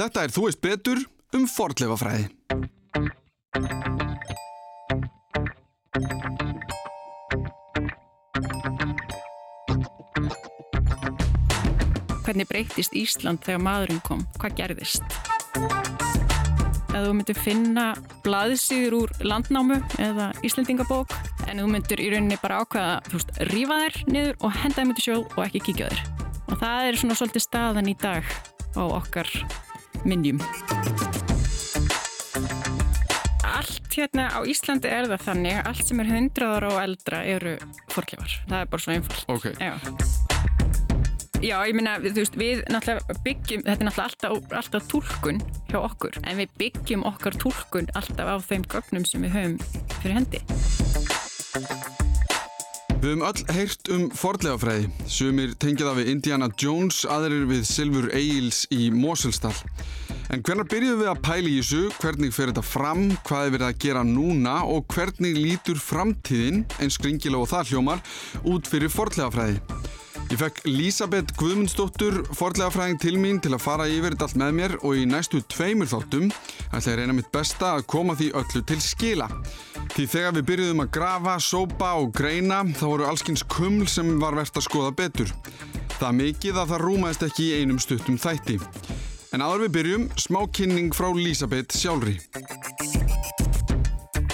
Þetta er Þú veist betur um fordleifafræði. Hvernig breytist Ísland þegar maðurinn kom? Hvað gerðist? Ef þú myndir finna blaðsýður úr landnámu eða Íslendingabók en þú myndir í rauninni bara ákveða þú veist, rífa þær niður og henda þeim út í sjó og ekki kíkja þær. Og það er svona svolítið staðan í dag á okkar minnjum. Allt hérna á Íslandi er það þannig að allt sem er 100 ára og eldra eru forklefar. Það er bara svo einfalt. Ok. Já. Já, ég minna, þú veist, við náttúrulega byggjum, þetta er náttúrulega alltaf, alltaf tólkun hjá okkur, en við byggjum okkar tólkun alltaf á þeim gögnum sem við höfum fyrir hendi. Við höfum öll heyrt um fordlegafræði. Sumir tengja það við Indiana Jones, aðrir við Silfur Eils í Moselstall. En hvernig byrjuðum við að pæla í þessu, hvernig fer þetta fram, hvað er verið að gera núna og hvernig lítur framtíðin, eins skringilega og það hljómar, út fyrir fordlegafræði? Ég fekk Lísabeth Guðmundsdóttur fordlegafræðing til mín til að fara yfir allt með mér og í næstu tveimur þáttum ætla ég reyna mitt besta að koma því öllu til skila. Því þegar við byrjuðum að grafa, sópa og greina þá voru allskins kuml sem var verðt að skoða betur. Það mikið að það rúmaðist ekki í einum stuttum þætti. En áður við byrjum, smá kynning frá Lísabeth sjálfri.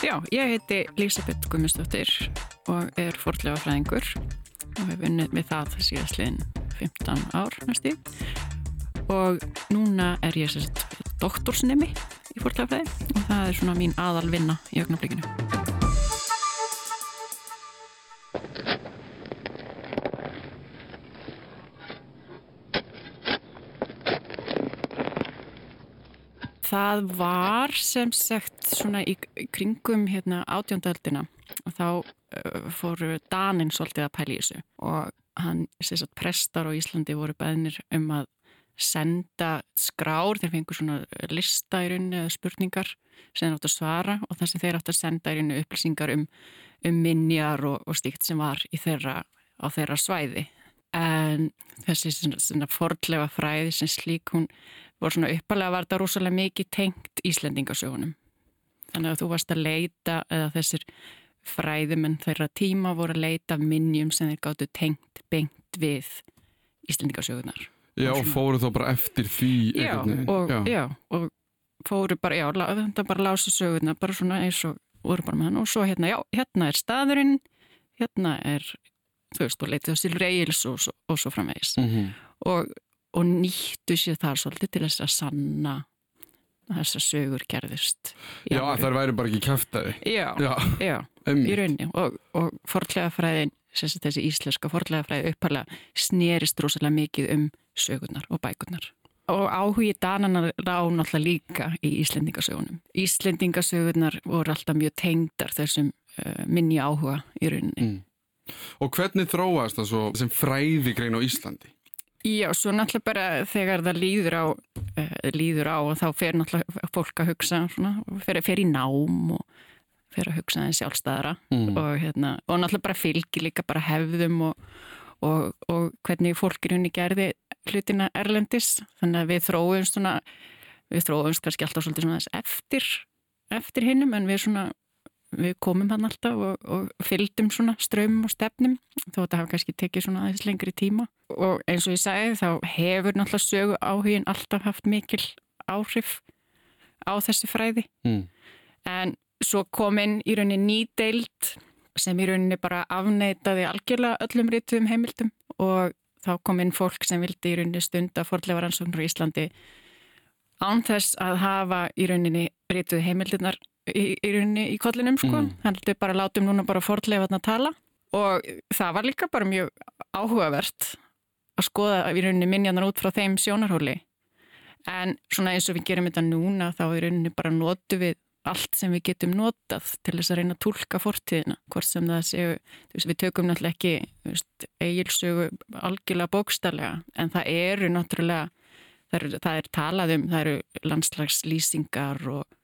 Já, ég heiti Lísabeth Gummistóttir og er fordlegafræðingur og hef unnið með það síðastliðin 15 ár næstu og núna er ég sérst doktorsnemi í fordlegafræði og það er svona mín aðal vinna í augnablikinu. Það var sem sagt svona í kringum hérna átjóndöldina og þá uh, fóru Danin svolítið að pæla í þessu. Og hann, sem sagt prestar á Íslandi voru beðnir um að senda skrár, þeir fengur svona lista í rauninni eða spurningar sem þeir átt að svara. Og það sem þeir átt að senda í rauninni upplýsingar um, um minjar og, og stíkt sem var í þeirra, á þeirra svæði. En þessi svona, svona fordlega fræði sem slík hún voru svona uppalega var þetta rosalega mikið tengt Íslendingasögunum. Þannig að þú varst að leita, eða þessir fræðumenn þeirra tíma voru að leita minnjum sem þeir gáttu tengt bengt við Íslendingasögunar. Já, og fóru þá bara eftir því Já, og, já. já, og fóru bara, já, þetta bara lási söguna, bara svona eins og voru bara með hann og svo hérna, já, hérna er staðurinn, hérna er, þú veist, og leitið á Silfur Eils og, og, og svo framvegis. Mm -hmm. Og og nýttu sér þar svolítið til þess að sanna þess að sögur gerðist. Já, já það væri bara ekki kæftæði. Já, já, já í rauninni og, og forlegafræðin, þessi íslenska forlegafræði upparlega snerist rosalega mikið um sögurnar og bækurnar. Og áhugi danana ráð náttúrulega líka í Íslendingasögunum. Íslendingasögurnar voru alltaf mjög tengdar þessum uh, minni áhuga í rauninni. Mm. Og hvernig þróast það svo sem fræði grein á Íslandi? Já, svo náttúrulega bara þegar það líður á, uh, líður á og þá fer náttúrulega fólk að hugsa svona, fer, fer í nám og fer að hugsa það sjálfstæðara mm. og, hérna, og náttúrulega bara fylgir líka bara hefðum og, og, og hvernig fólk í rauninni gerði hlutina erlendis þannig að við þróumst svona við þróumst kannski alltaf svolítið svona eftir eftir hinnum en við svona við komum hann alltaf og, og fylgdum svona strömmum og stefnum þó þetta hafa kannski tekið svona aðeins lengri tíma og eins og ég sagði þá hefur náttúrulega sögu áhugin alltaf haft mikil áhrif á þessi fræði mm. en svo kom inn í rauninni nýdeild sem í rauninni bara afneitaði algjörlega öllum rítum heimildum og þá kom inn fólk sem vildi í rauninni stund að forðlega rannsóknur í Íslandi án þess að hafa í rauninni rítuð heimildunar í, í rauninni í kollinum sko, mm. þannig að bara látum núna bara forðlega að tala. Og það var líka bara mjög áhugavert að skoða í rauninni minjanar út frá þeim sjónarhóli. En svona eins og við gerum þetta núna þá í rauninni bara notu við allt sem við getum notað til þess að reyna að tólka fortíðina, hvort sem það séu veist, við tökum náttúrulega ekki eigilsögu algjörlega bókstallega en það eru náttúrulega það er, það er talað um, það eru landslagslýsingar og,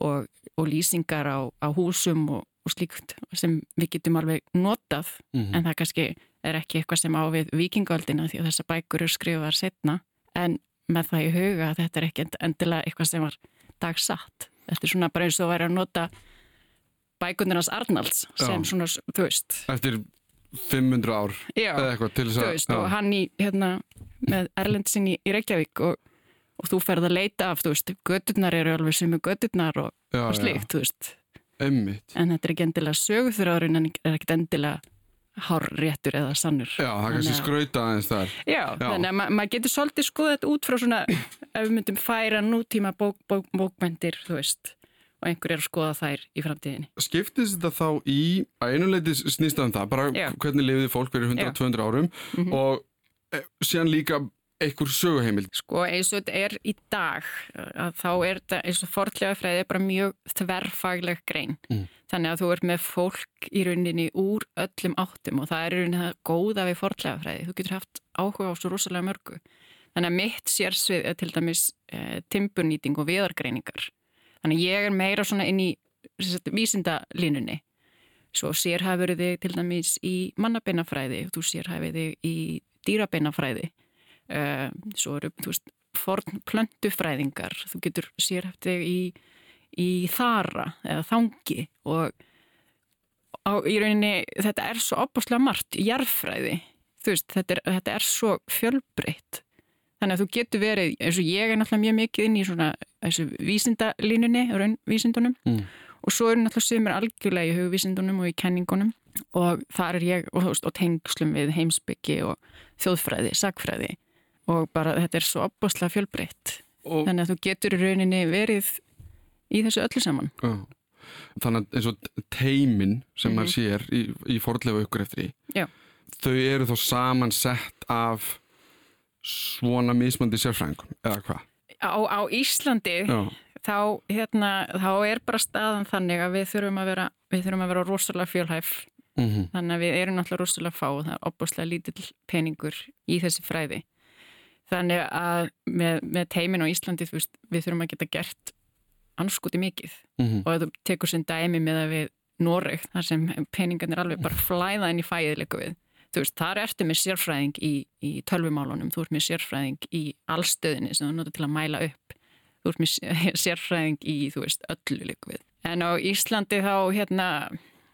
og, og lýsingar á, á húsum og, og slíkt sem við getum alveg notað mm -hmm. en það kannski er ekki eitthvað sem á við vikingöldina því að þessa bækur eru skrifaðar setna en með það í huga að þetta er ekki endilega eitthvað sem var dagsatt. Þetta er svona bara eins og að vera að nota bækundinans Arnalds sem Já. svona, þú veist, Eftir 500 ár já, eða eitthvað til þess þú að... veist, og hann í, hérna, með Erlendsin í, í Reykjavík og, og þú ferð að leita af, þú veist, gödurnar eru alveg sem er gödurnar og, já, og slíkt, þú veist, Já, emmitt. en þetta er ekki endilega sögurþurraðurinn en er ekkit endilega hárréttur eða sannur. Já, það er kannski skrauta aðeins þar. Já, Já. þannig að ma maður getur svolítið skoða þetta út frá svona, ef við myndum færa nútíma bók, bók, bókmendir, þú veist, og einhver er að skoða þær í framtíðinni. Skiptist þetta þá í, að einuleiti snýst það um það, bara Já. hvernig lifiði fólk fyrir 100-200 árum Mhm. og e, síðan líka einhver söguheimild. Sko eins og þetta er í dag, að þá er þetta eins og forðlega fræði bara mjög þverfagleg grein. Mm. Þannig að þú ert með fólk í rauninni úr öllum áttum og það er rauninni það góða við forðlega fræði. Þú getur haft áhuga á svo rosalega mörgu. Þannig að mitt sérsvið er til dæmis e, timburnýting og viðargreiningar. Þannig að ég er meira svona inn í sagt, vísindalínunni. Svo sérhæfur þig til dæmis í mannabeinafræði og þú sérhæfur þig í dýrabeinafræði. Uh, svo eru, þú veist, forn plöntufræðingar. Þú getur sérhæft þig í, í þara eða þangi og á, í rauninni þetta er svo opaslega margt, jarðfræði. Þú veist, þetta er, þetta er svo fjölbreytt. Þannig að þú getur verið, eins og ég er náttúrulega mjög mikið inn í svona þessu vísindalínunni, raunvísindunum Mm. og svo eru náttúrulega sumir algjörlega í hugvísindunum og í kenningunum og þar er ég og, og tengslum við heimsbyggi og þjóðfræði, sagfræði og bara þetta er svo opbáslega fjölbreytt Og, þannig að þú getur í rauninni verið í þessu öllu saman já. Þannig að eins og teimin sem Mhm. maður sér í, í forðlega ykkur eftir í, Já. þau eru þá samansett af svona mismandi sérfræðingum, eða hvað? á, á Íslandi þá, hérna, þá er bara staðan þannig að við þurfum að vera við þurfum að vera rosalega fjölhæf mm þannig að við erum náttúrulega rosalega fá og það er opbáslega lítill peningur í þessi fræði þannig að með, með teimin á Íslandi veist, við þurfum að geta gert anskoti mikið. -hmm. og ef þú tekur sem dæmi með að við Noreg, þar sem peningarnir alveg bara flæða inn í fæðið líka við. Þú veist, þar ertu með sérfræðing í, í tölvumálunum, þú ert með sérfræðing í allstöðinni sem þú notar til að mæla upp. Þú ert með sé- sérfræðing í, þú veist, öllu líka við. En á Íslandi þá, hérna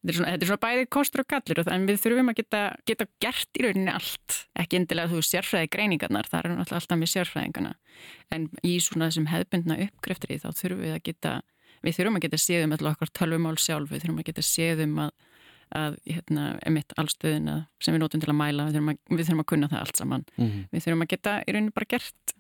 þetta er svona, þetta er svona bæði kostur og gallir en við þurfum að geta, geta gert í rauninni allt. Ekki endilega þú sérfræði greiningarnar það er náttúrulega alltaf með sérfræðingana. En í svona þessum hefbundna uppgreftri þá þurfum við að geta við þurfum að geta séð um allar okkar tölvumál sjálf við þurfum að geta séð um að, að hérna, emitt allstöðina sem við notum til að mæla, við þurfum að, við þurfum að kunna það allt saman. Mhm. við þurfum að geta í rauninni bara gert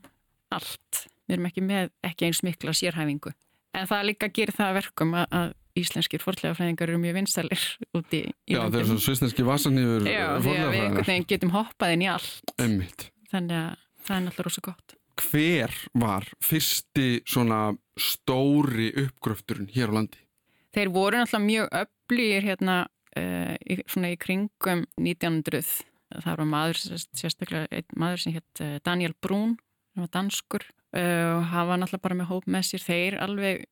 allt. Við erum ekki með ekki eins mikla sérhæfingu. En það líka gerir það að verkum að, að íslenskir fortlegafræðingar eru mjög vinsalir úti í Já, þeir eru landinu. svo svisneski vasanýfur Já, því að við einhvern veginn getum hoppað inn í allt Emmitt. þannig að það er náttúrulega rosa gott Hver var fyrsti svona stóri uppgröfturinn hér á landi? Þeir voru náttúrulega mjög öflýgir hérna uh, svona í kringum 1900 það var maður, sérst- sérstaklega einn maður sem hétt uh, Daniel Brún sem var danskur uh, og hann var náttúrulega bara með hóp með sér þeir alveg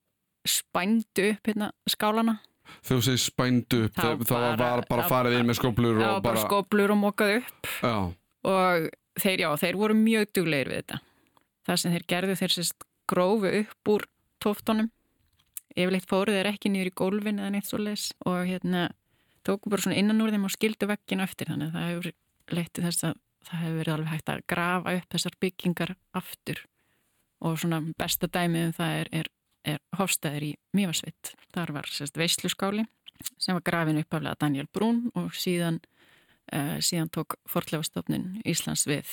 spændu upp hérna skálana. Þegar þú segir spændu upp, Þá var bara- bara, farið inn með skóplur það og bara skóplur og mokað upp. Já, og þeir, já, þeir voru mjög duglegir við þetta. Það sem þeir gerðu þeir sérst grófu upp úr tóftunum yfirleitt fóru þeir ekki niður í gólfin eða neitt svo leis og hérna tóku bara svona innan úr þeim og skildu vegginu eftir. Þannig að það hefur leittið þess að það hefur verið alveg hægt að grafa upp þessar byggingar aftur. Og svona besta dæmið um það er, er, er hofstæðir í Mývasvitt þar var sérst veisluskáli sem var grafin uppaflega Daniel Brún og síðan uh, síðan tók fortlefastofnin Íslands við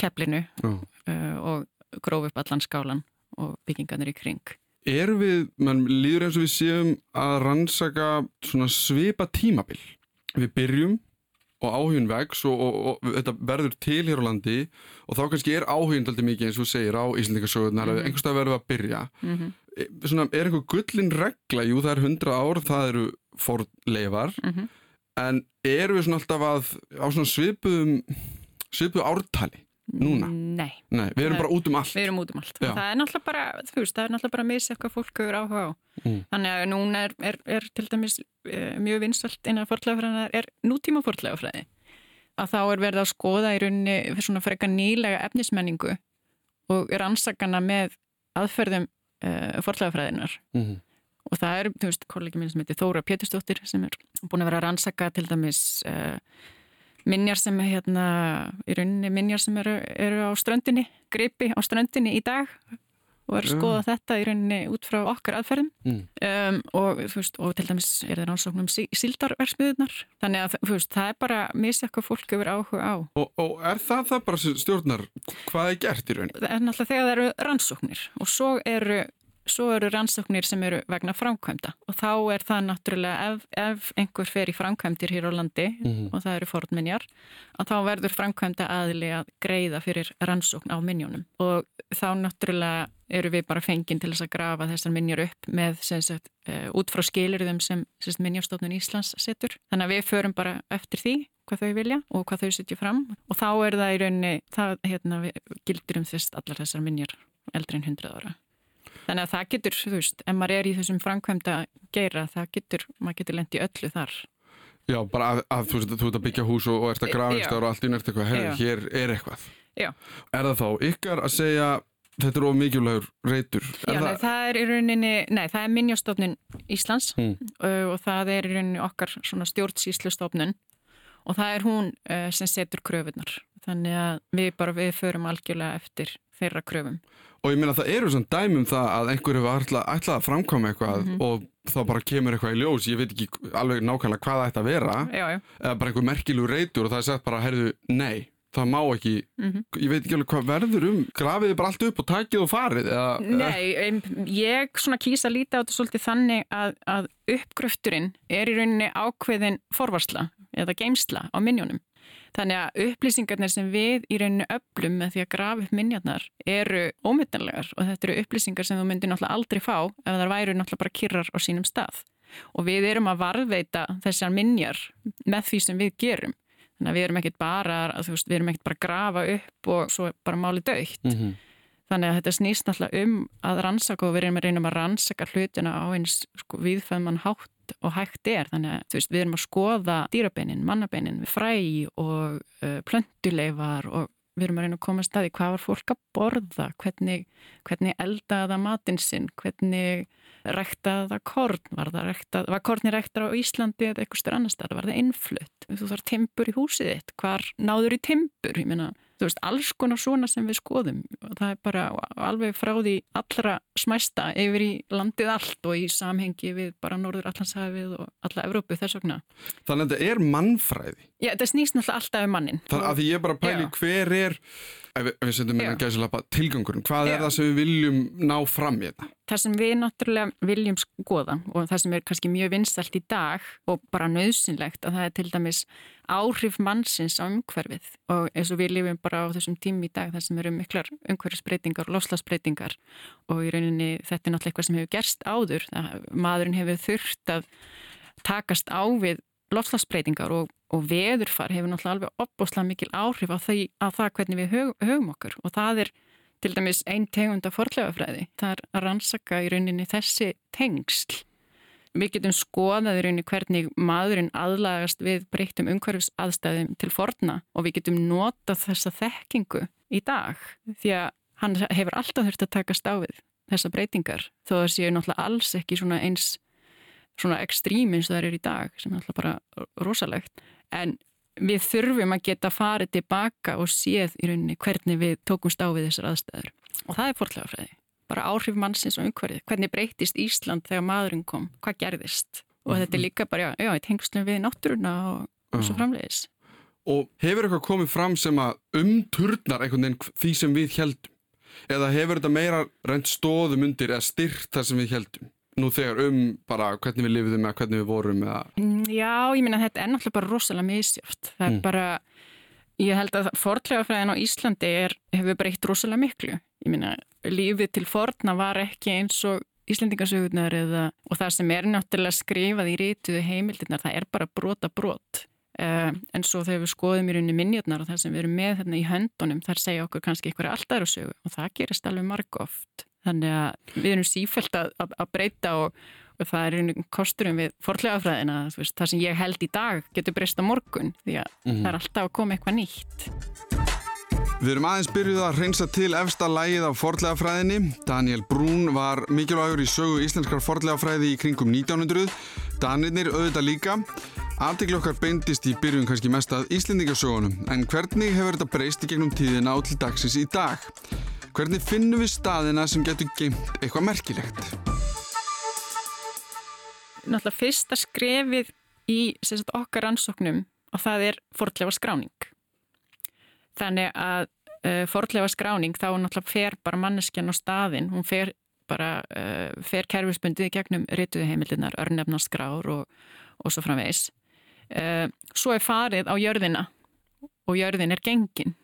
keflinu já. uh, og gróf upp allan skálan og byggingarnir í kring. Erum við, mann líður eins og við séum að rannsaka svona svipa tímabil. Við byrjum og áhugin vex og, og, og þetta verður til hér á landi og þá kannski er áhugin alltaf mikið eins og segir á Íslandingasögurnar mm. -hmm. einhverstað verður að byrja. Mm -hmm. E- Svona, er einhver gullin regla, jú það er 100 ár, það eru forleifar Mhm. en erum við svona alltaf að á svona svipuðum svipuðu ártali? Núna? Nei, Nei, við erum bara út um allt. við erum út um allt. Já. Það er náttúrulega bara, þú veist, það er náttúrulega bara að misa eitthvað fólk hefur áhuga á. Mm. Þannig að núna er, er, er til dæmis uh, mjög vinsalt innan fortlegafræðina er nútíma fortlegafræði. Að þá er verið að skoða í rauninni fyrir svona frekar nýlega efnismenningu og rannsakana með aðferðum uh, forlegafræðinar Mm -hmm. og það er, þú veist, kollegi minn sem heitir Þóra Pétursdóttir sem er búin að vera að rannsaka til dæmis uh, minjar sem er hérna í rauninni minjar sem eru, eru á ströndinni gripi á ströndinni í dag og er að skoða þetta í rauninni út frá okkar aðferðum Mm. um, og, veist, og til dæmis er það rannsóknum síldarversmiðunar þannig að veist, það er bara misja hvað fólk hefur áhuga á Og, og er það það bara stjórnar hvað er gert í raun? það er náttúrulega þegar það eru rannsóknir og svo eru, svo eru rannsóknir sem eru vegna framkvæmda og þá er það náttúrulega ef, ef einhver fer í framkvæmdir hér á landi Mhm. og það eru fornminjar að þá verður framkvæmda aðli að greiða fyrir rannsókn á minjónum og þá náttúrulega eru við bara fenginn til þess að grafa þessar minjar upp með sem sagt, uh, út frá skilirðum sem, minjastofnun Íslands setur. Þannig að við förum bara eftir því hvað þau vilja og hvað þau setja fram og þá er það í rauninni, það hérna, gildir um þess allar þessar minjar eldri en 100 ára. Þannig að það getur, þú veist, ef maður er í þessum framkvæmda geira, það getur, maður getur lendið öllu þar. Já, bara að, að þú, þú ert að byggja hús og, og ert að grafa einhverstaðar og allt í nært eitthvað, Já. hér er eitthvað. Já. Er það þá ykkar að segja þetta er of mikilvægur reytur? Já, nei, það er í rauninni, nei, það er minjastofnun Íslands Mm. og það er í rauninni okkar svona stjórnsýslustofnun og það er hún uh, sem setur kröfunar. Þannig að við bara, við förum algjörlega eftir þeirra kröfum. Og ég meina það eru svona dæmum það að einhver hefur ætlað, ætlað að framkvæma eitthvað Mhm. og þá bara kemur eitthvað í ljós, ég veit ekki alveg nákvæmlega hvað það ætti að vera, Já, já. eða bara einhver merkilur reytur og það er sagt bara, herðu, nei, það má ekki, Mm ég veit ekki alveg hvað verður um, grafið þið bara allt upp og takið og farið, eða... Nei, em, ég svona kýsa að líta á þetta svolítið þannig að, að uppgröfturinn er í rauninni ákveðin forvarsla eða geimsla á minjónum. Þannig að upplýsingarnir sem við í rauninni öflum með því að grafa upp minjarnar eru ómyndanlegar og þetta eru upplýsingar sem þú myndir náttúrulega aldrei fá ef það væru náttúrulega bara kyrrar á sínum stað. Og við erum að varðveita þessar minjar með því sem við gerum. Þannig að við erum ekkert bara, veist, við erum ekkert bara að grafa upp og svo bara máli dögt. Mm -hmm. Þannig að þetta snýst náttúrulega um að rannsaka og við erum að reynum að rannsaka hlutina á eins sko, viðfæðmann hátt og hægt er. Þannig að veist, við erum að skoða dýrabeinin, mannabeinin, fræ og uh, plöntuleifar og við erum að reyna að koma að staði hvað var fólk að borða, hvernig, hvernig eldaða það matinn sinn, hvernig rektaða það korn, var, það rektað, var korni rektar á Íslandi eða eitthvað styrir annar stað, var það innflutt, þú þarf timpur í húsið þitt, hvar náður í timpur, ég meina, þú veist, alls konar svona sem við skoðum og það er bara alveg frá því allra smæsta yfir í landið allt og í samhengi við bara Norður Allandshafið og alla Evrópu þess vegna. Þannig að þetta er mannfræði. Já, þetta snýst náttúrulega alltaf um mannin. Þannig að því ég bara pæli hver er, ef við, við setjum Já. meina gæsilappa, tilgangurinn, hvað er Já. það sem við viljum ná fram í þetta? Það sem við náttúrulega viljum skoða og það sem er kannski mjög vinsalt í dag og bara nöðsynlegt að það er til dæmis áhrif mannsins á umhverfið og eins og við lifum bara á þessum tími í dag þar sem eru miklar umhverfisbreytingar og lofslagsbreytingar og í rauninni þetta er náttúrulega eitthvað sem hefur gerst áður. Það, maðurinn hefur þurft að takast á við lofslagsbreytingar og, og veðurfar hefur náttúrulega alveg opbóslega mikil áhrif á, því, á það hvernig við hög, högum okkur og það er til dæmis einn tegund af forlegafræði. Það er að rannsaka í rauninni þessi tengsl. Við getum skoðað í rauninni hvernig maðurinn aðlagast við breyttum umhverfis aðstæðum til forna og við getum notað þessa þekkingu í dag því að hann hefur alltaf þurft að takast á við þessa breytingar þó að séu náttúrulega alls ekki svona eins svona ekstrím eins og það er í dag sem er náttúrulega bara rosalegt. En við þurfum að geta farið tilbaka og séð í rauninni hvernig við tókumst á við þessar aðstæður. Og það er forlegafræði bara áhrif mannsins og umhverfið, hvernig breytist Ísland þegar maðurinn kom, hvað gerðist? Og þetta er líka bara, já, já, tengslum við náttúruna og, og svo Já. framleiðis Og hefur eitthvað komið fram sem að umturnar einhvern veginn því sem við heldum? Eða hefur þetta meira reynd stóðum undir eða styrt það sem við heldum? Nú þegar um bara hvernig við lifiðum eða hvernig við vorum eða... Mm, Já, ég minna þetta er náttúrulega bara rosalega misjöft. Það er Mm. bara, ég held að fortlegafræðin á Íslandi er, hefur breytt rosalega miklu. Ég minna, lífið til forna var ekki eins og Íslendingasögurnar eða, og það sem er náttúrulega skrifað í rítuðu heimildirnar, það er bara brota brot. Uh, en svo þegar við skoðum í rauninni minjarnar og það sem við erum með þarna í höndunum, þar segja okkur kannski eitthvað alltaf eru sögu og það gerist alveg marg oft. Þannig að við erum sífælt að, að, að breyta og, og það er einu kosturum við forlegafræðina, það sem ég held í dag getur breyst á morgun því að Mhm. það er alltaf að koma eitthvað nýtt. Við erum aðeins byrjuð að reynsa til efsta lægið af fordlegafræðinni. Daniel Brún var mikilvægur í sögu íslenskar fordlegafræði í kringum 1900. Danirnir auðvitað líka. Aftikli okkar beindist í byrjun kannski mest að Íslendingasögunum. En hvernig hefur þetta breyst í gegnum tíðina á til dagsins í dag? Hvernig finnum við staðina sem getur geimt eitthvað merkilegt? Náttúrulega fyrsta skrefið í sagt, okkar ansóknum og það er fordlefa skráning. Þannig að uh, fordlefa skráning þá náttúrulega fer bara manneskjan á staðin, hún fer bara uh, fer kerfisbundið gegnum rituði heimildinar, örnefnaskrár og, og svo framvegs. Uh, svo er farið á jörðina og jörðin er gengin.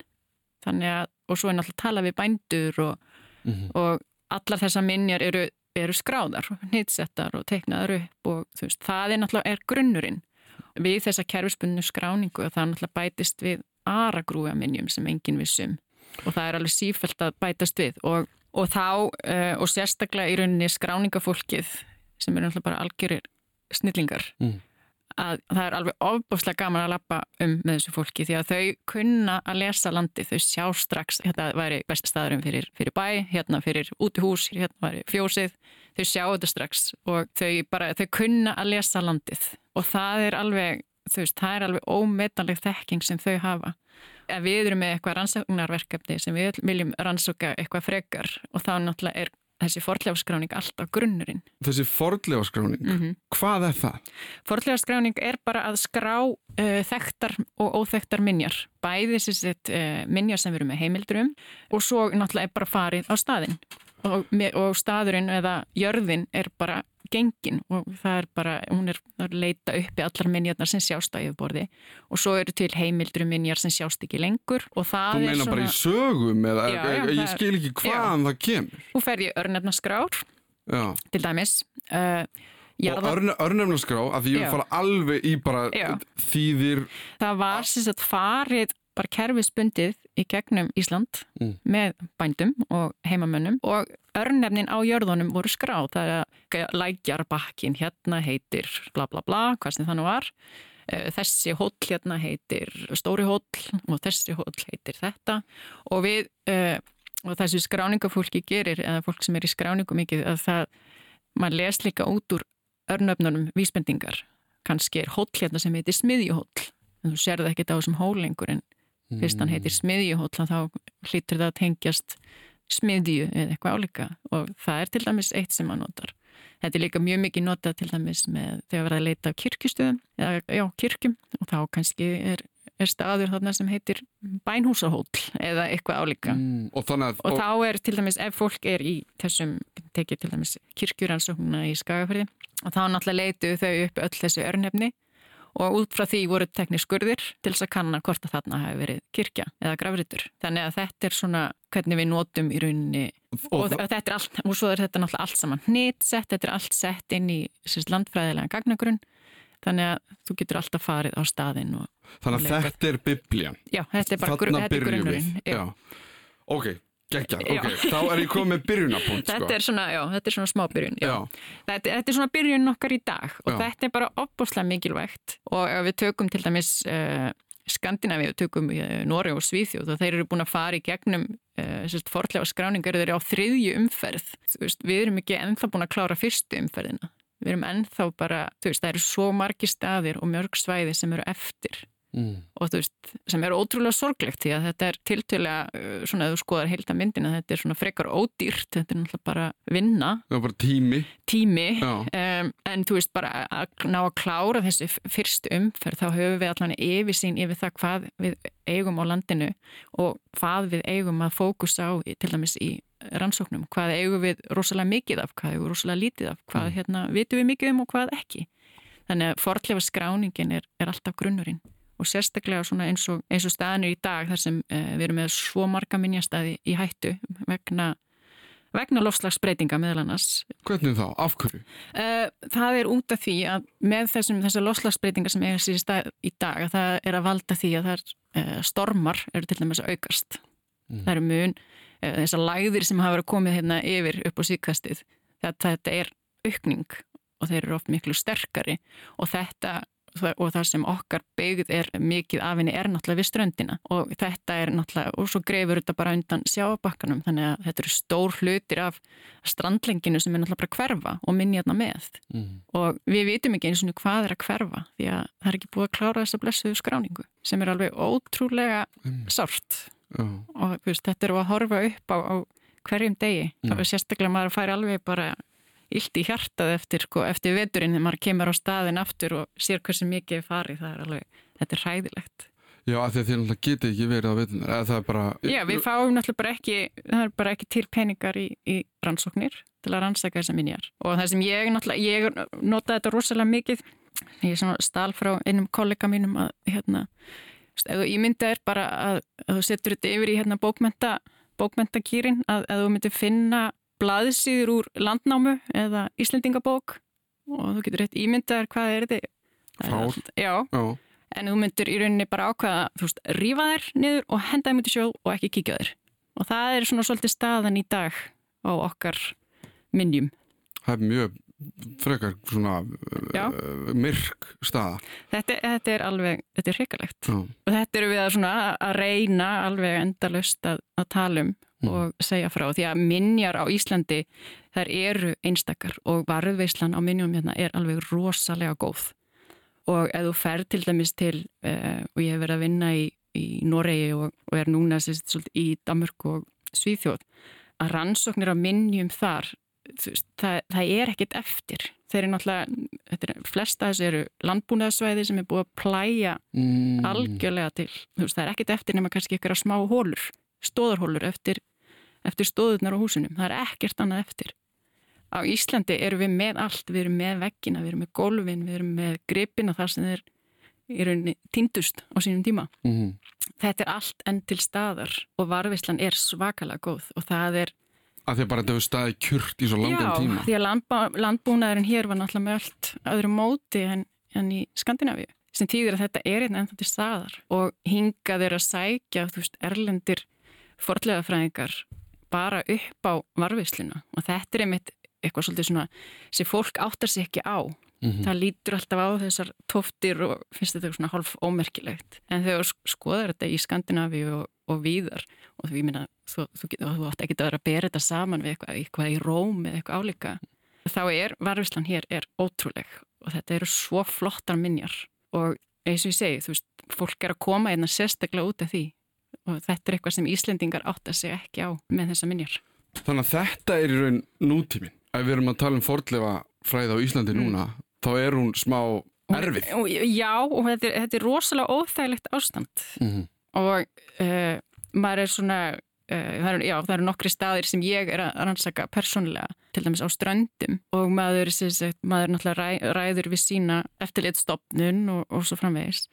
Þannig að, og svo er náttúrulega tala við bændur og, mm -hmm. og allar þessa minjar eru, eru skráðar, nýtsettar og teiknaðar upp og veist, það er náttúrulega er grunnurinn við þessa kerfisbundinu skráningu og það náttúrulega bætist við aragrúja minnjum sem enginn vissum og það er alveg sífælt að bætast við og, og þá uh, og sérstaklega í rauninni skráningafólkið sem eru náttúrulega bara algjörir snillingar mm. Að það er alveg ofbúslega gaman að lappa um með þessu fólki því að þau kunna að lesa landi, þau sjá strax þetta væri best staðurum fyrir, fyrir bæ hérna fyrir útihús, hérna væri fjósið þau sjá þetta strax og þau bara, þau kunna að lesa landið og það er alveg þú veist, það er alveg ómetanleg þekking sem þau hafa. Ef við erum með eitthvað rannsóknarverkefni sem við viljum rannsóka eitthvað frekar og þá náttúrulega er þessi forðlefaskráning alltaf grunnurinn. Þessi forðlefaskráning, mm -hmm. hvað er það? Forðlefaskráning er bara að skrá uh, þekktar og óþekktar minjar. Bæði þessi uh, minjar sem erum með heimildurum og svo náttúrulega er bara farið á staðin og, og staðurinn eða jörðin er bara gengin og það er bara, hún er að leita uppi allar minjarnar sem sjást á yfirborði og svo eru til heimildru minjar sem sjást ekki lengur og það Þú er meina svona... bara í sögum eða Já, já, ég það- skil ekki hvaðan það kemur. Þú fer í örnefnaskrár Já. til dæmis uh, Og örne, örnefnaskrá, að því ég fara alveg í bara þýðir, það var sem sagt farið bara kerfisbundið í gegnum Ísland Mm. með bændum og heimamönnum og örnefnin á jörðunum voru skráð. Það er að lækjarbakkin hérna heitir bla bla bla, hvað sem það nú var. Eh, þessi hóll hérna heitir stóri hóll og þessi hóll heitir þetta. Og við uh, og þessi skráningafólki gerir eða fólk sem er í skráningu mikið að það maður les líka út úr örnöfnunum vísbendingar. Kannski er hóll hérna sem heitir smiðjuhóll. En þú sérðu ekkert á þessum hól lengur en fyrst hann heitir smiðjuhóll þá hlýtur það að tengjast smiðju eða eitthvað álíka. Og það er til dæmis eitt sem maður notar. Þetta er líka mjög mikið notað til dæmis með þegar verða að leita af kirkjustöðum eða já, kirkjum. Og þá kannski er, er staður þarna sem heitir bænhúsahóll eða eitthvað álíka. mm, og að, Og þá er til dæmis, ef fólk er í þessum, tekið til dæmis kirkjuransóknuna í Skagafyrði, og þá náttúrulega leitu þau upp öll þessi örnefni og út frá því voru teknir skurðir til þess að kanna hvort að þarna hafi verið kirkja eða gravritur. Þannig að þetta er svona hvernig við notum í rauninni og, og, þetta er allt, og svo er þetta náttúrulega allt saman hnitsett, þetta er allt sett inn í sérst, landfræðilega gagnagrunn þannig að þú getur alltaf farið á staðinn og þannig að þetta er biblían. já, þetta er bara grunn, þetta er grunnurinn. Ok, geggja, Já. ok, þá er ég komið með byrjunapunkt, sko. Þetta er svona, já, þetta er svona smá byrjun. Þetta, þetta er svona byrjun okkar í dag og Já. þetta er bara opbúslega mikilvægt og ef við tökum til dæmis uh, Skandinavíu, tökum uh, Nóri og Svíþjóð og þeir eru búin að fara í gegnum uh, sérst, forlega skráningar þeir eru á þriðju umferð veist, við erum ekki ennþá búin að klára fyrstu umferðina við erum ennþá bara, veist, það eru svo margi staðir og mörg svæði sem eru eftir Mm. og þú veist, sem er ótrúlega sorglegt því að þetta er tiltölega uh, svona að þú skoðar heilta myndina, þetta er svona frekar ódýrt, þetta er náttúrulega bara vinna var bara tími. tími, Já. um, en þú veist bara að ná að klára þessi f- fyrstu umferð, þá höfum við allan yfirsýn yfir það hvað við eigum á landinu og hvað við eigum að fókusa á, til dæmis í rannsóknum, hvað eigum við rosalega mikið af, hvað eigum við rosalega lítið af, hvað hérna vitum við mikið um og hvað ekki. Þannig að fortlefa skráningin er, er alltaf grunnurinn og sérstaklega svona eins og, eins og staðanir í dag þar sem uh, við erum með svo marga minjastæði í hættu vegna, vegna lofslagsbreytinga meðal annars. Hvernig þá? Af hverju? Uh, það er út af því að með þessum, þessar lofslagsbreytingar sem sér í stað í dag að það er að valda því að er uh, stormar eru til dæmis að aukast. Það eru mun, uh, þessar læðir sem hafa verið komið hérna yfir upp á síkastið þetta er aukning og þeir eru oft miklu sterkari og þetta og það sem okkar byggð er mikið af henni er náttúrulega við ströndina og þetta er náttúrulega, og svo greifur þetta bara undan sjábakkanum, þannig að þetta eru stór hlutir af strandlenginu sem er náttúrulega bara hverfa og minniðna með mm. og við vitum ekki eins og hvað er að hverfa því að það er ekki búið að klára þessa blessuðu skráningu sem er alveg ótrúlega mm. sárt mm. og veist, þetta eru að horfa upp á, á hverjum degi mm. og sérstaklega maður fær alveg bara illt í hjartað eftir, sko, eftir veturinn þegar maður kemur á staðin aftur og sér hversu mikið er farið, það er alveg, þetta er hræðilegt. Já, af því að þið náttúrulega getið ekki verið á vetunar, eða það er bara... Já, við fáum náttúrulega bara ekki, það er bara ekki til peningar í, í rannsóknir til að rannsaka þessa minjar. Og það sem ég náttúrulega, ég notaði þetta rosalega mikið, ég er svona stál frá einum kollega mínum að, hérna, ég myndi er bara að, að þú setur þetta yfir í hérna bókmenta, bókmentakýrin að, að þú myndi finna blaðsýður úr landnámu eða Íslendingabók og þú getur rétt ímyndaður hvað er þetta Fár? Já, Já, en þú myndir í rauninni bara ákvaða, þú veist, rífa þér niður og henda þeim út í sjó og ekki kíkja þér og það er svona svolítið staðan í dag á okkar minnjum Það er mjög frekar svona uh, myrk staða. Þetta, þetta er alveg, þetta er hrikalegt. Og þetta eru við að, að reyna alveg endalust að, að tala um. Og segja frá því að minjar á Íslandi þær eru einstakar og varðveislan á minjum hérna er alveg rosalega góð. Og ef þú fer til dæmis til uh, og ég hef verið að vinna í, í Noregi og, og er núna sérst, svolítið, í Damurk og Svíþjóð að rannsóknir á minjum þar veist, það, það er ekkit eftir. Þeir eru náttúrulega, er, flesta þessu eru landbúnaðsvæði sem er búið að plæja mm. algjörlega til. Veist, það er ekkit eftir nema kannski ykkur að smá hólur stóðarhólur eftir eftir stóðurnar á húsunum, það er ekkert annað eftir. Á Íslandi erum við með allt, við erum með veggina, við erum með golfin, við erum með gripina þar sem þeir eru tindust á sínum tíma. Mm -hmm. Þetta er allt enn til staðar og varfislan er svakalega góð og það er... Að því að bara þetta hefur staðið kjört í svo langan já, tíma. Já, því að landbá, landbúnaðurinn hér var náttúrulega með allt öðru móti en, en í Skandinavíu sem týðir að þetta er einn ennþá til staðar og hingað er að sækja, þú veist, erlendir forlegafræðingar bara upp á varfiðsluna og þetta er einmitt eitthvað svolítið svona sem fólk áttar sér ekki á. Mm -hmm. það lítur alltaf á þessar tóftir og finnst þetta svona hálf ómerkilegt. En þegar skoðar þetta í Skandinavíu og, og víðar og því minna þú, þú, þú átt ekki að vera að bera þetta saman við eitthvað, eitthvað í róm eða eitthvað álíka þá er varfislan hér er ótrúleg. Og þetta eru svo flottar minjar. Og eins og ég segi, þú veist, fólk er að koma einna sérstaklega út af því og þetta er eitthvað sem Íslendingar átt að segja ekki á með þessa minjar. Þannig að þetta er í raun nútímin. Ef við erum að tala um fordlefa fræða á Íslandi mm. núna, þá er hún smá erfið. Og, já, og þetta er, þetta er rosalega óþægilegt ástand mm -hmm. og uh, maður er svona, uh, það, er, já, það eru nokkri staðir sem ég er að rannsaka persónulega, til dæmis á ströndum og maður, maður náttúrulega ræ, ræður við sína eftirléttstofnun og, og svo framvegis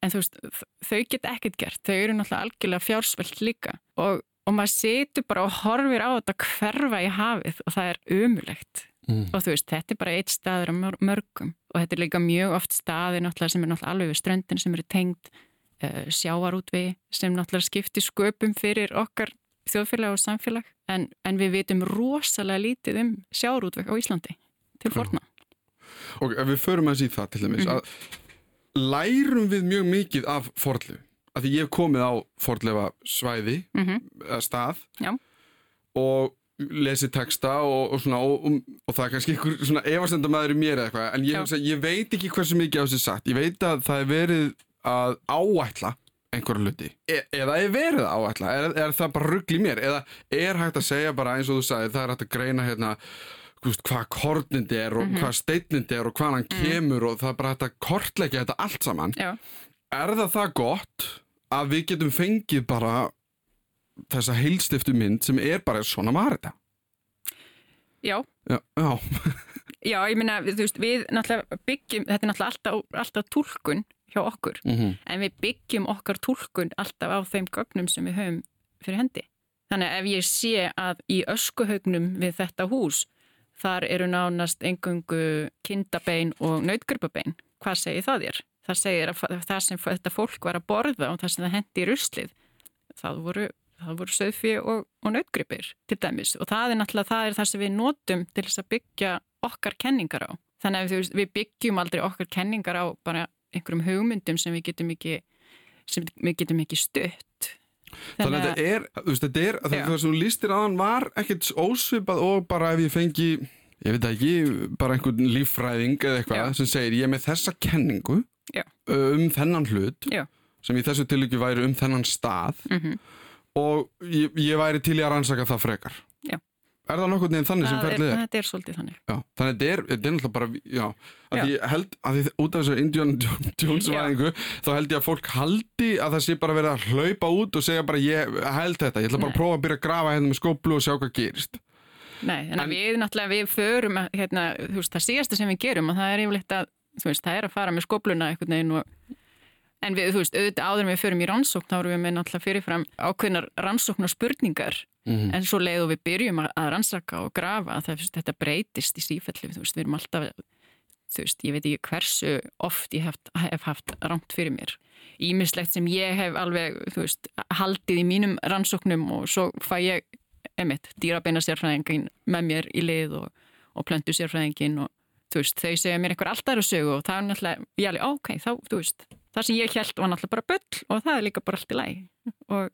en þú veist, þau get ekkert gert þau eru náttúrulega algjörlega fjársvelt líka og, og maður setur bara og horfir á þetta hverfa í hafið og það er umulegt mm. og þú veist, þetta er bara eitt staður á mörgum og þetta er líka mjög oft staði náttúrulega sem er náttúrulega alveg við ströndin sem eru tengt uh, sjáarútvi sem náttúrulega skiptir sköpum fyrir okkar þjóðfélag og samfélag en, en við vitum rosalega lítið um sjáarútvek á Íslandi til forna. Og ef við förum að síða það til dæmis mm. að lærum við mjög mikið af forðlu af því ég hef komið á forðlefa svæði mm -hmm. stað Já. og lesið texta og, og, svona, og, og það er kannski einhver svona efastendamæður í mér eða eitthvað en ég, segja, ég veit ekki hversu mikið á þessi sagt. Ég veit að það er verið að áætla einhverju luti e eða er verið að áætla? Er, er það bara ruggli mér? Eða er hægt að segja bara eins og þú sagði það er hægt að greina hérna hvað kornindi er og mm -hmm. hvað steinnindi er og hvað hann mm. kemur og það er bara þetta kortleikja þetta allt saman Já. er það það gott að við getum fengið bara þessa heilstiftu mynd sem er bara svona var þetta Já Já, já. já ég minna, þú veist, við náttúrulega byggjum, þetta er náttúrulega alltaf, alltaf tólkun hjá okkur, mm -hmm. en við byggjum okkar tólkun alltaf á þeim gögnum sem við höfum fyrir hendi. Þannig að ef ég sé að í öskuhaugnum við þetta hús Þar eru nánast engungu kindabein og nautgrupabein. Hvað segir það þér? Það segir að það sem þetta fólk var að borða og það sem það hendi í ruslið, það voru, voru söðfi og, og nautgripir til dæmis. Og það er náttúrulega það, er það sem við notum til þess að byggja okkar kenningar á. þannig að veist, við byggjum aldrei okkar kenningar á bara einhverjum hugmyndum sem við getum ekki við getum ekki stutt Þannig að þetta er, þú veist, þetta er það sem þú lístir aðan var ekkert ósvipað og bara ef ég fengi ég veit ekki, bara einhvern líffræðing eða eitthvað sem segir ég er með þessa kenningu Já. um þennan hlut Já. sem í þessu tilíki væri um þennan stað mm -hmm. og ég, ég væri til í að rannsaka það frekar Er það nokkur nefn þannig sem ferðið er? Þetta er svolítið þannig. Já, þannig að þetta er, þetta er náttúrulega bara, já, að já. ég held að því út af þessu Indiana Jones væðingu, þá held ég að fólk haldi að það sé bara verið að hlaupa út og segja bara ég held þetta, ég ætla bara Nei. að prófa að byrja að grafa hérna með skóplu og sjá hvað gerist. Nei, en, en við náttúrulega, við förum, hérna, þú veist, það síðasta sem við gerum og það er yfirleitt að, þú veist, það er að fara með skópluna einhvern veginn og En við, þú veist, auðvitað áður með förum í rannsókn, þá erum við með náttúrulega fyrirfram ákveðnar rannsóknar spurningar mm -hmm. en svo leiðu við byrjum að rannsaka og grafa að það, þetta breytist í sífellu, þú veist, við erum alltaf, þú veist, ég veit ekki hversu oft ég hef, hef haft rámt fyrir mér. Ímislegt sem ég hef alveg, þú veist, haldið í mínum rannsóknum og svo fæ ég, emitt, dýrabeina sérfræðingin með mér í lið og, og plöndu sérfræðingin og þú veist, þau segja mér einhver alltaf eru sögu og það er náttúrulega, ég alveg, ok, þá, þú veist, það sem ég held var náttúrulega bara bull og það er líka bara allt í læg og,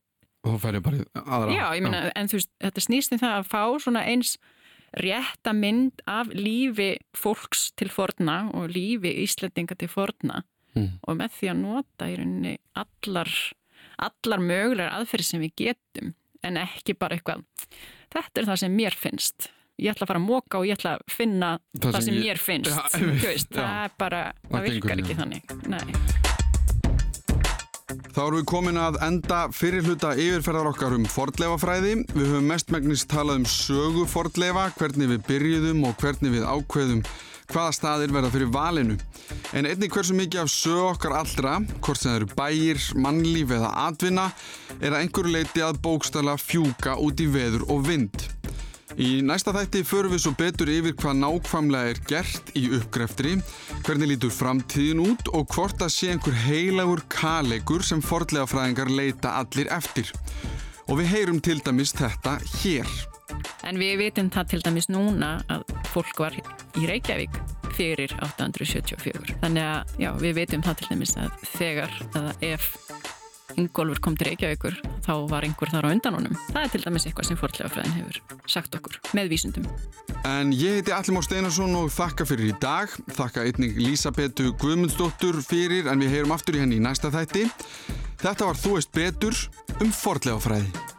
og þú færi bara aðra. Já, ég meina, en þú veist, þetta snýst um það að fá svona eins rétta mynd af lífi fólks til forna og lífi Íslandinga til forna mm. og með því að nota í rauninni allar, allar mögulegar aðferði sem við getum en ekki bara eitthvað þetta er það sem mér finnst ég ætla að fara að móka og ég ætla að finna það, það sem, sem ég... mér finnst ja, veist, það er bara, það virkar ekki þannig Nei Þá erum við komin að enda fyrir hluta yfirferðar okkar um fordleifafræði. Við höfum mestmægnis talað um sögu fordleifa, hvernig við byrjuðum og hvernig við ákveðum hvaða staðir verða fyrir valinu. En einnig hversu mikið af sögu okkar allra, hvort sem það eru bæir, mannlíf eða atvinna, er að einhverju leiti að bókstala fjúka út í veður og vind. Í næsta þætti förum við svo betur yfir hvað nákvæmlega er gert í uppgreftri, hvernig lítur framtíðin út og hvort að sé einhver heilagur kalegur sem fordlega fræðingar leita allir eftir. Og við heyrum til dæmis þetta hér. En við vitum það til dæmis núna að fólk var í Reykjavík fyrir 874. Þannig að já, við vitum það til dæmis að þegar eða ef Ingólfur kom til Reykjavíkur þá var einhver þar á undan honum. Það er til dæmis eitthvað sem forðlegafræðin hefur sagt okkur með vísundum. En ég heiti Allimár Steinarsson og þakka fyrir í dag. Þakka einnig Lísabetu Guðmundsdóttur fyrir en við heyrum aftur í henni í næsta þætti. Þetta var Þú veist betur um forðlegafræði.